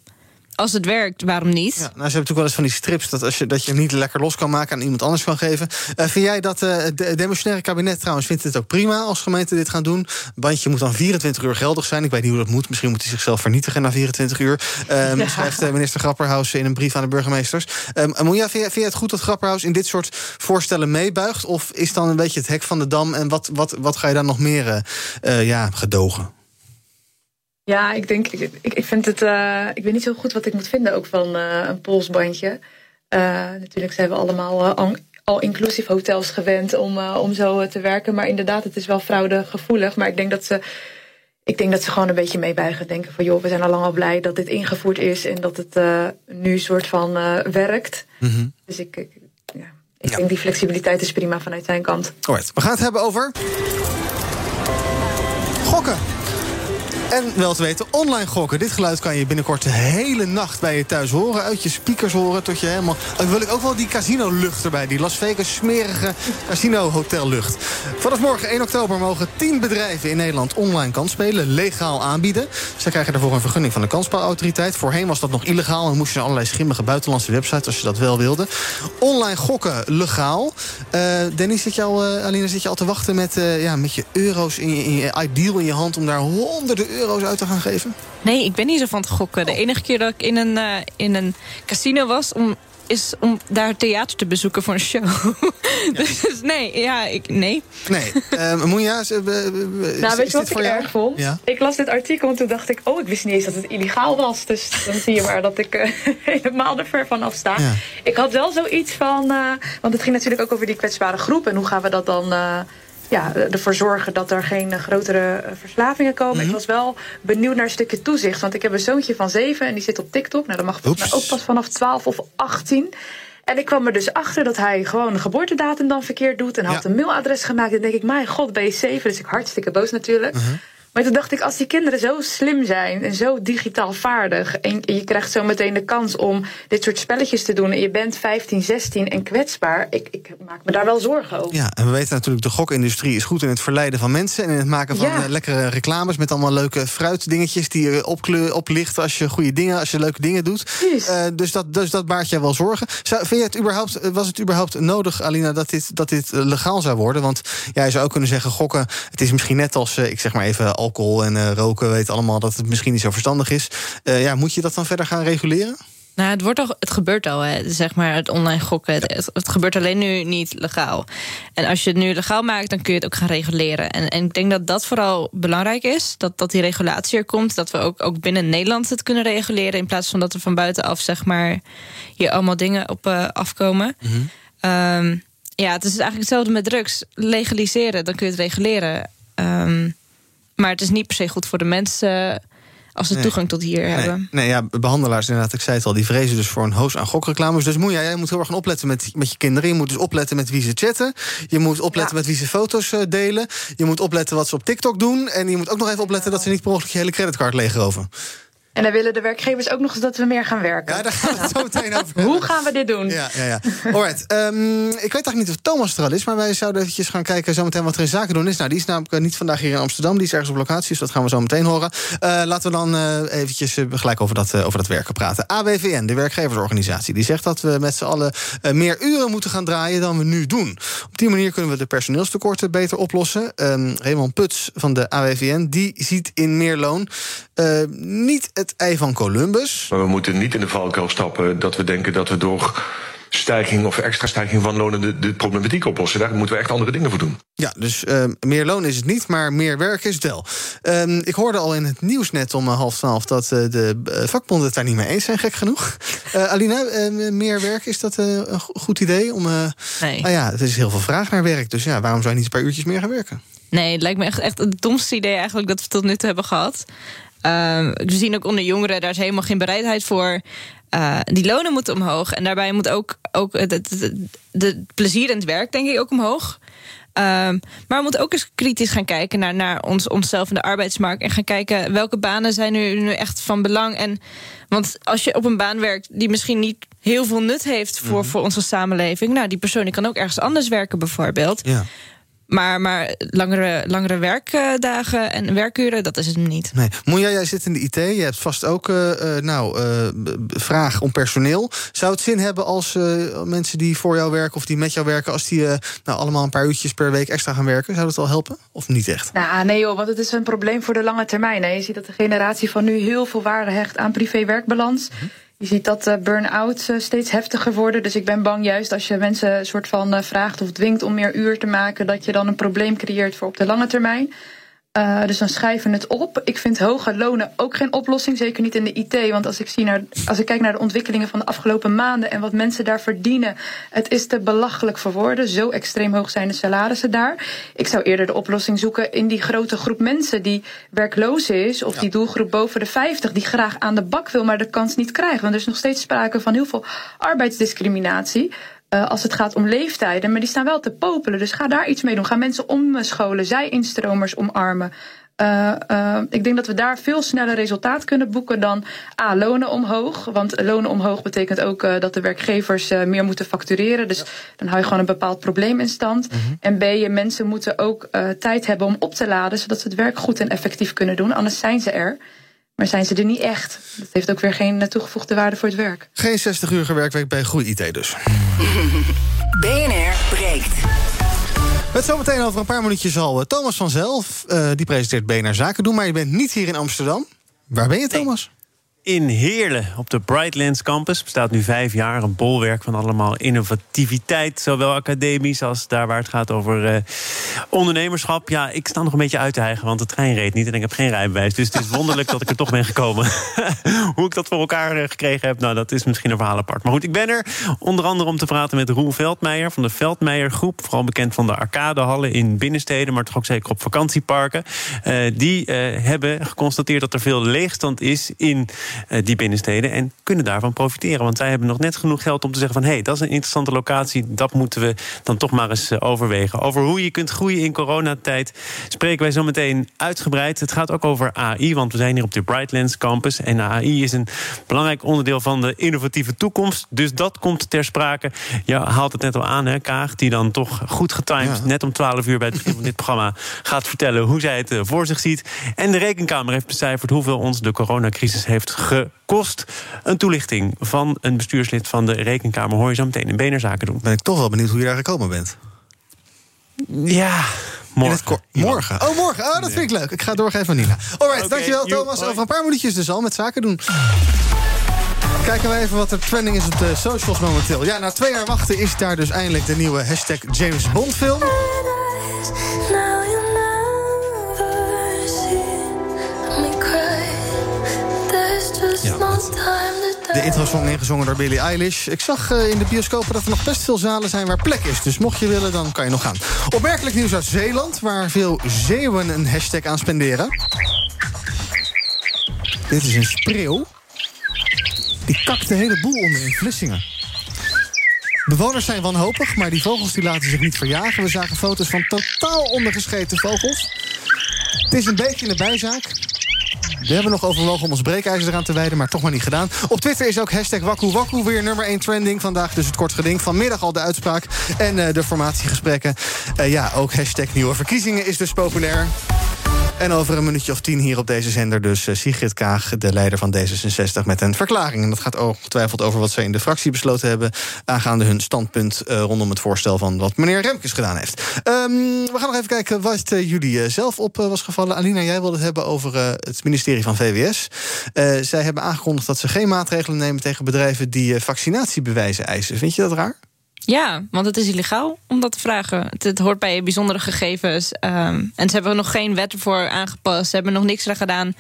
als het werkt, waarom niet? Ja, nou, ze hebben natuurlijk wel eens van die strips dat, als je, dat je hem niet lekker los kan maken aan iemand anders kan geven. Uh, vind jij dat uh, het demissionaire kabinet trouwens vindt het ook prima als gemeenten dit gaan doen? Bandje moet dan 24 uur geldig zijn. Ik weet niet hoe dat moet. Misschien moet hij zichzelf vernietigen na 24 uur. Um, ja. Schrijft uh, minister Grapperhaus in een brief aan de burgemeesters. Um, Moja, vind, vind jij het goed dat Grapperhaus in dit soort voorstellen meebuigt? Of is dan een beetje het hek van de dam en wat, wat, wat ga je dan nog meer ja, gedogen? Ja, ik denk, ik, ik vind het, uh, ik weet niet zo goed wat ik moet vinden ook van uh, een polsbandje. Uh, natuurlijk zijn we allemaal al, inclusief hotels gewend om, om zo te werken. Maar inderdaad, het is wel fraudegevoelig. Maar ik denk dat ze, ik denk dat ze gewoon een beetje meebuigen. Denken van joh, we zijn al lang al blij dat dit ingevoerd is en dat het nu soort van werkt. Mm -hmm. Dus ik, ik, ja, ik ja. denk die flexibiliteit is prima vanuit zijn kant. Alright, we gaan het hebben over. Gokken. En wel te weten, online gokken. Dit geluid kan je binnenkort de hele nacht bij je thuis horen. Uit je speakers horen tot je helemaal... Dan wil ik ook wel die casino-lucht erbij. Die Las Vegas smerige casino-hotellucht. Vanaf morgen 1 oktober mogen 10 bedrijven in Nederland online kansspelen. Legaal aanbieden. Ze krijgen daarvoor een vergunning van de kansspelautoriteit. Voorheen was dat nog illegaal en moest je naar allerlei schimmige buitenlandse websites... als je dat wel wilde. Online gokken legaal. Uh, Dennis, zit je al, uh, Alina, zit je al te wachten met, uh, ja, met je euro's in je, in je ideal in je hand... om daar honderden euro's uit te gaan geven? Nee, ik ben niet zo van te gokken. De enige keer dat ik in een, uh, in een casino was... Om, is om daar theater te bezoeken voor een show. Ja. dus nee, ja, ik, nee. Nee. Uh, Moenja, uh, nou, weet je wat ik erg vond? Ja? Ik las dit artikel en toen dacht ik... oh, ik wist niet eens dat het illegaal was. Dus dan zie je maar dat ik uh, helemaal er ver van af sta. Ja. Ik had wel zoiets van... want het ging natuurlijk ook over die kwetsbare groep... en hoe gaan we dat dan ja, ervoor zorgen dat er geen grotere verslavingen komen. Mm -hmm. Ik was wel benieuwd naar een stukje toezicht. Want ik heb een zoontje van 7 en die zit op TikTok. Nou, dat mag volgens mij ook pas vanaf 12 of 18. En ik kwam er dus achter dat hij gewoon een geboortedatum dan verkeerd doet. En ja. had een mailadres gemaakt. En denk ik, mijn god, ben je 7? Dus ik hartstikke boos natuurlijk. -huh. Maar toen dacht ik, als die kinderen zo slim zijn en zo digitaal vaardig. en je krijgt zo meteen de kans om dit soort spelletjes te doen. en je bent 15, 16 en kwetsbaar. Ik, ik maak me daar wel zorgen over. Ja, en we weten natuurlijk, de gokindustrie is goed in het verleiden van mensen. en in het maken van ja. lekkere reclames. met allemaal leuke fruitdingetjes die je opkleur, oplichten. als je goede dingen, als je leuke dingen doet. Uh, dus, dat, dus dat baart je wel zorgen. Zou, vind je het überhaupt, was het überhaupt nodig, Alina, dat dit, dat dit legaal zou worden? Want ja, je zou ook kunnen zeggen, gokken. het is misschien net als, ik zeg maar even alcohol en uh, roken, weet allemaal dat het misschien niet zo verstandig is. Uh, ja, moet je dat dan verder gaan reguleren? Nou, het, wordt al, het gebeurt al, hè, zeg maar, het online gokken. Het, het, gebeurt alleen nu niet legaal. En als je het nu legaal maakt, dan kun je het ook gaan reguleren. En, en ik denk dat dat vooral belangrijk is. Dat, dat die regulatie er komt. Dat we ook, ook binnen Nederland het kunnen reguleren. In plaats van dat er van buitenaf, zeg maar, hier allemaal dingen op uh, afkomen. Mm -hmm. um, ja, het is eigenlijk hetzelfde met drugs. Legaliseren, dan kun je het reguleren. Um, maar het is niet per se goed voor de mensen als ze nee. toegang tot hier nee. hebben. Nee, ja, behandelaars inderdaad, ik zei het al, die vrezen dus voor een hoos aan gokreclames. Dus moet, jij moet heel erg gaan opletten met, met je kinderen. Je moet dus opletten met wie ze chatten. Je moet opletten ja. met wie ze foto's uh, delen. Je moet opletten wat ze op TikTok doen. En je moet ook nog even opletten dat ze niet per ongeluk je hele creditcard leegroven. En dan willen de werkgevers ook nog eens dat we meer gaan werken. Ja, daar gaan we het zo meteen over Hoe gaan we dit doen? Ja, ja, ja. Alright. Um, ik weet eigenlijk niet of Thomas er al is... maar wij zouden eventjes gaan kijken zometeen wat er in zaken doen is. Nou, die is namelijk niet vandaag hier in Amsterdam. Die is ergens op locatie, dus dat gaan we zo meteen horen. Uh, laten we dan uh, eventjes uh, gelijk over dat, over dat werken praten. AWVN, de werkgeversorganisatie, die zegt dat we met z'n allen... meer uren moeten gaan draaien dan we nu doen. Op die manier kunnen we de personeelstekorten beter oplossen. Um, Raymond Puts van de AWVN, die ziet in meer loon... niet het ei van Columbus. Maar we moeten niet in de valkuil stappen dat we denken dat we door stijging of extra stijging van lonen de, de problematiek oplossen. Daar moeten we echt andere dingen voor doen. Ja, dus uh, meer loon is het niet, maar meer werk is het wel. Uh, ik hoorde al in het nieuws net om half twaalf dat uh, de vakbonden het daar niet mee eens zijn, gek genoeg. Alina, meer werk, is dat een goed idee? Om, nee. Ah ja, het is heel veel vraag naar werk, dus ja, waarom zou je niet een paar uurtjes meer gaan werken? Nee, het lijkt me echt, echt het domste idee eigenlijk dat we tot nu toe hebben gehad. Uh, we zien ook onder jongeren, daar is helemaal geen bereidheid voor. Uh, die lonen moeten omhoog. En daarbij moet ook, ook het, het, plezier in het werk, denk ik, ook omhoog. Uh, maar we moeten ook eens kritisch gaan kijken naar, naar ons, onszelf in de arbeidsmarkt. En gaan kijken welke banen zijn nu, nu echt van belang. En, want als je op een baan werkt die misschien niet heel veel nut heeft voor, mm -hmm. voor onze samenleving. Nou, die persoon die kan ook ergens anders werken, bijvoorbeeld. Ja. Maar, maar langere, langere werkdagen en werkuren, dat is het niet. Nee. Moeja, jij zit in de IT. Je hebt vast ook uh, nou, uh, vraag om personeel. Zou het zin hebben als uh, mensen die voor jou werken of die met jou werken... als die nou, allemaal een paar uurtjes per week extra gaan werken? Zou dat al helpen? Of niet echt? Nou, nee joh, want het is een probleem voor de lange termijn. Hè. Je ziet dat de generatie van nu heel veel waarde hecht aan privé-werkbalans... Mm-hmm. Je ziet dat uh, burn-out uh, steeds heftiger worden. Dus ik ben bang juist als je mensen soort van uh, vraagt of dwingt om meer uur te maken, dat je dan een probleem creëert voor op de lange termijn. Uh, dus dan schrijven we het op. Ik vind hoge lonen ook geen oplossing, zeker niet in de IT. Want als ik, zie naar, als ik kijk naar de ontwikkelingen van de afgelopen maanden en wat mensen daar verdienen, het is te belachelijk voor woorden. Zo extreem hoog zijn de salarissen daar. Ik zou eerder de oplossing zoeken in die grote groep mensen die werkloos is, of ja. die doelgroep boven de 50, die graag aan de bak wil, maar de kans niet krijgt. Want er is nog steeds sprake van heel veel arbeidsdiscriminatie. Uh, als het gaat om leeftijden. Maar die staan wel te popelen. Dus ga daar iets mee doen. Ga mensen omscholen. Zij instromers omarmen. Uh, uh, ik denk dat we daar veel sneller resultaat kunnen boeken dan A, lonen omhoog. Want lonen omhoog betekent ook uh, dat de werkgevers meer moeten factureren. Dus dan hou je gewoon een bepaald probleem in stand. Mm -hmm. En B, je mensen moeten ook tijd hebben om op te laden, zodat ze het werk goed en effectief kunnen doen. Anders zijn ze er. Maar zijn ze er niet echt? Dat heeft ook weer geen toegevoegde waarde voor het werk. Geen 60 uur werkweek bij Groei IT dus. BNR breekt. Met zometeen over een paar minuutjes al Thomas van Zelf. Uh, die presenteert BNR Zaken doen, maar je bent niet hier in Amsterdam. Waar ben je, Thomas? In Heerlen, op de Brightlands Campus. Bestaat nu vijf jaar. Een bolwerk van allemaal innovativiteit. Zowel academisch als daar waar het gaat over uh, ondernemerschap. Ja, ik sta nog een beetje uit te hijgen, want de trein reed niet. En ik heb geen rijbewijs. Dus het is wonderlijk dat ik er toch ben gekomen. Hoe ik dat voor elkaar uh, gekregen heb, nou, dat is misschien een verhaal apart. Maar goed, ik ben er onder andere om te praten met Roel Veldmeijer van de Veldmeijer Groep. Vooral bekend van de arcadehallen in binnensteden, maar toch ook zeker op vakantieparken. Uh, die hebben geconstateerd dat er veel leegstand is in die binnensteden. En kunnen daarvan profiteren. Want zij hebben nog net genoeg geld om te zeggen van... hé, hey, dat is een interessante locatie, dat moeten we dan toch maar eens uh, overwegen. Over hoe je kunt groeien in coronatijd spreken wij zo meteen uitgebreid. Het gaat ook over AI, want we zijn hier op de Brightlands Campus. En AI is een belangrijk onderdeel van de innovatieve toekomst. Dus dat komt ter sprake. Je haalt het net al aan, hè, Kaag, die dan toch goed getimed... Ja. net om 12 uur bij het begin van dit programma gaat vertellen... hoe zij het uh, voor zich ziet. En de Rekenkamer heeft becijferd hoeveel ons de coronacrisis heeft gekost. Een toelichting van een bestuurslid van de Rekenkamer hoor je zo meteen in BNR Zaken doen. Ben ik toch wel benieuwd hoe je daar gekomen bent. Ja, morgen. Morgen. Oh, morgen. Oh, dat vind ik leuk. Ik ga doorgeven van Nina. Alright, okay, dankjewel Thomas. Over een paar minuutjes dus al met Zaken doen. Kijken we even wat er trending is op de socials momenteel. Ja, na twee jaar wachten is daar dus eindelijk de nieuwe hashtag James Bond film. De intro-song ingezongen door Billie Eilish. Ik zag uh, in de bioscopen dat er nog best veel zalen zijn waar plek is. Dus mocht je willen, dan kan je nog gaan. Opmerkelijk nieuws uit Zeeland, waar veel Zeeuwen een hashtag aan spenderen. Dit is een spreeuw. Die kakt de hele boel onder in Vlissingen. Bewoners zijn wanhopig, maar die vogels die laten zich niet verjagen. We zagen foto's van totaal ondergescheten vogels. Het is een beetje een bijzaak. We hebben nog overwogen om ons breekijzer eraan te wijden, maar toch maar niet gedaan. Op Twitter is ook hashtag Waku weer nummer 1 trending. Vandaag dus het kort geding. Vanmiddag al de uitspraak en uh, de formatiegesprekken. Uh, ja, ook hashtag nieuwe verkiezingen is dus populair. En over een minuutje of tien hier op deze zender dus uh, Sigrid Kaag... de leider van D66 met een verklaring. En dat gaat ongetwijfeld over wat ze in de fractie besloten hebben... aangaande hun standpunt uh, rondom het voorstel van wat meneer Remkes gedaan heeft. Um, we gaan nog even kijken wat uh, jullie zelf op was gevallen. Alina, jij wilde het hebben over het ministerie van VWS. zij hebben aangekondigd dat ze geen maatregelen nemen... tegen bedrijven die vaccinatiebewijzen eisen. Vind je dat raar? Ja, want het is illegaal om dat te vragen. Het, het hoort bij bijzondere gegevens. Um, en ze hebben nog geen wet ervoor aangepast. Ze hebben nog niks eraan gedaan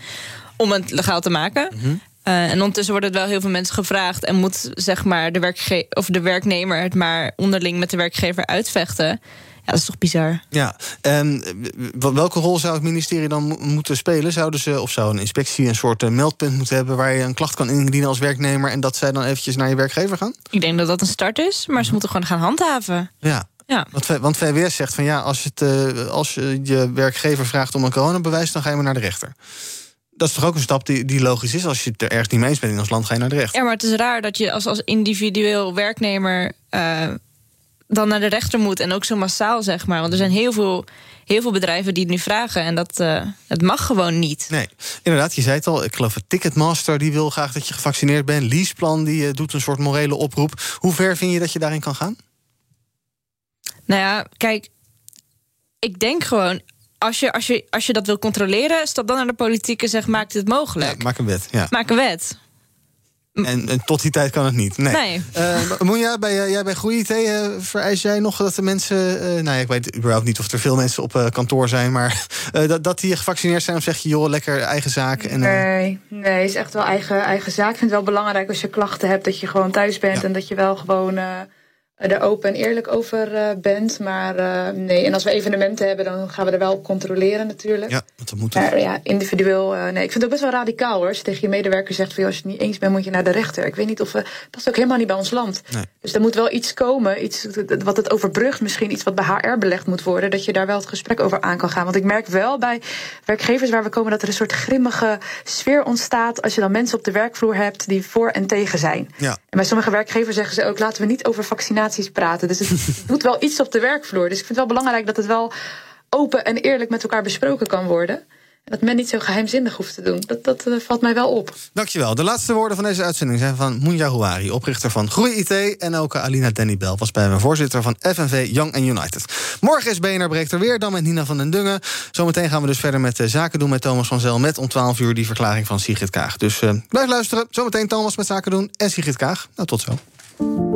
om het legaal te maken. Mm -hmm. uh, en ondertussen worden wel heel veel mensen gevraagd... en moet zeg maar, de, werkge of de werknemer het maar onderling met de werkgever uitvechten... Ja, dat is toch bizar. Ja, en welke rol zou het ministerie dan moeten spelen? Zouden ze, of zou een inspectie een soort uh, meldpunt moeten hebben... waar je een klacht kan indienen als werknemer... en dat zij dan eventjes naar je werkgever gaan? Ik denk dat dat een start is, maar ze moeten gewoon gaan handhaven. Ja, ja. Want, want VWS zegt van ja, als, het, uh, als je je werkgever vraagt om een coronabewijs... dan ga je maar naar de rechter. Dat is toch ook een stap die, die logisch is? Als je het er ergens niet mee eens bent in ons land, ga je naar de rechter. Ja, maar het is raar dat je als, als individueel werknemer... Uh, dan naar de rechter moet. En ook zo massaal, zeg maar. Want er zijn heel veel, heel veel bedrijven die het nu vragen. En dat uh, het mag gewoon niet. Nee, inderdaad, je zei het al. Ik geloof dat Ticketmaster die wil graag dat je gevaccineerd bent. Leaseplan die uh, doet een soort morele oproep. Hoe ver vind je dat je daarin kan gaan? Nou ja, kijk. Ik denk gewoon... Als je, als, je, als je dat wil controleren, stap dan naar de politiek en zeg: maak het mogelijk. Ja, maak een wet. Ja. Maak een wet. En, en, tot die tijd kan het niet. Nee. nee. Uh, Moenja, bij, jij bij Groei IT uh, vereis jij nog dat de mensen. Uh, nou, ik weet überhaupt niet of er veel mensen op kantoor zijn, maar dat, dat die gevaccineerd zijn, of zeg je, joh, lekker eigen zaak? En, nee, nee, is echt wel eigen, eigen zaak. Ik vind het wel belangrijk als je klachten hebt, dat je gewoon thuis bent ja. en dat je wel gewoon er open en eerlijk over bent. Maar nee, en als we evenementen hebben, dan gaan we er wel op controleren natuurlijk. Ja. Maar ja, individueel. eh, nee, ik vind het ook best wel radicaal hoor. Als je tegen je medewerker zegt: van, als je het niet eens bent, moet je naar de rechter. Ik weet niet of. eh dat is ook helemaal niet bij ons land. Dus er moet wel iets komen, iets wat het overbrugt, misschien iets wat bij HR belegd moet worden, dat je daar wel het gesprek over aan kan gaan. Want ik merk wel bij werkgevers waar we komen dat er een soort grimmige sfeer ontstaat als je dan mensen op de werkvloer hebt die voor en tegen zijn. Ja. En bij sommige werkgevers zeggen ze ook: laten we niet over praten. Dus het doet wel iets op de werkvloer. Dus ik vind het wel belangrijk dat het wel open en eerlijk met elkaar besproken kan worden. En dat men niet zo geheimzinnig hoeft te doen. Dat, dat eh, valt mij wel op. Dankjewel. De laatste woorden van deze uitzending zijn van Mounja Houari, oprichter van Groei IT. En ook Alina Dennybel was bij me voorzitter van FNV Young and United. Morgen is BNR Breekt er weer, dan met Nina van den Dungen. Zometeen gaan we dus verder met eh, Zaken doen met Thomas van Zel... met om 12 uur die verklaring van Sigrid Kaag. Dus eh, blijf luisteren. Zometeen Thomas met Zaken doen en Sigrid Kaag. Nou, tot zo.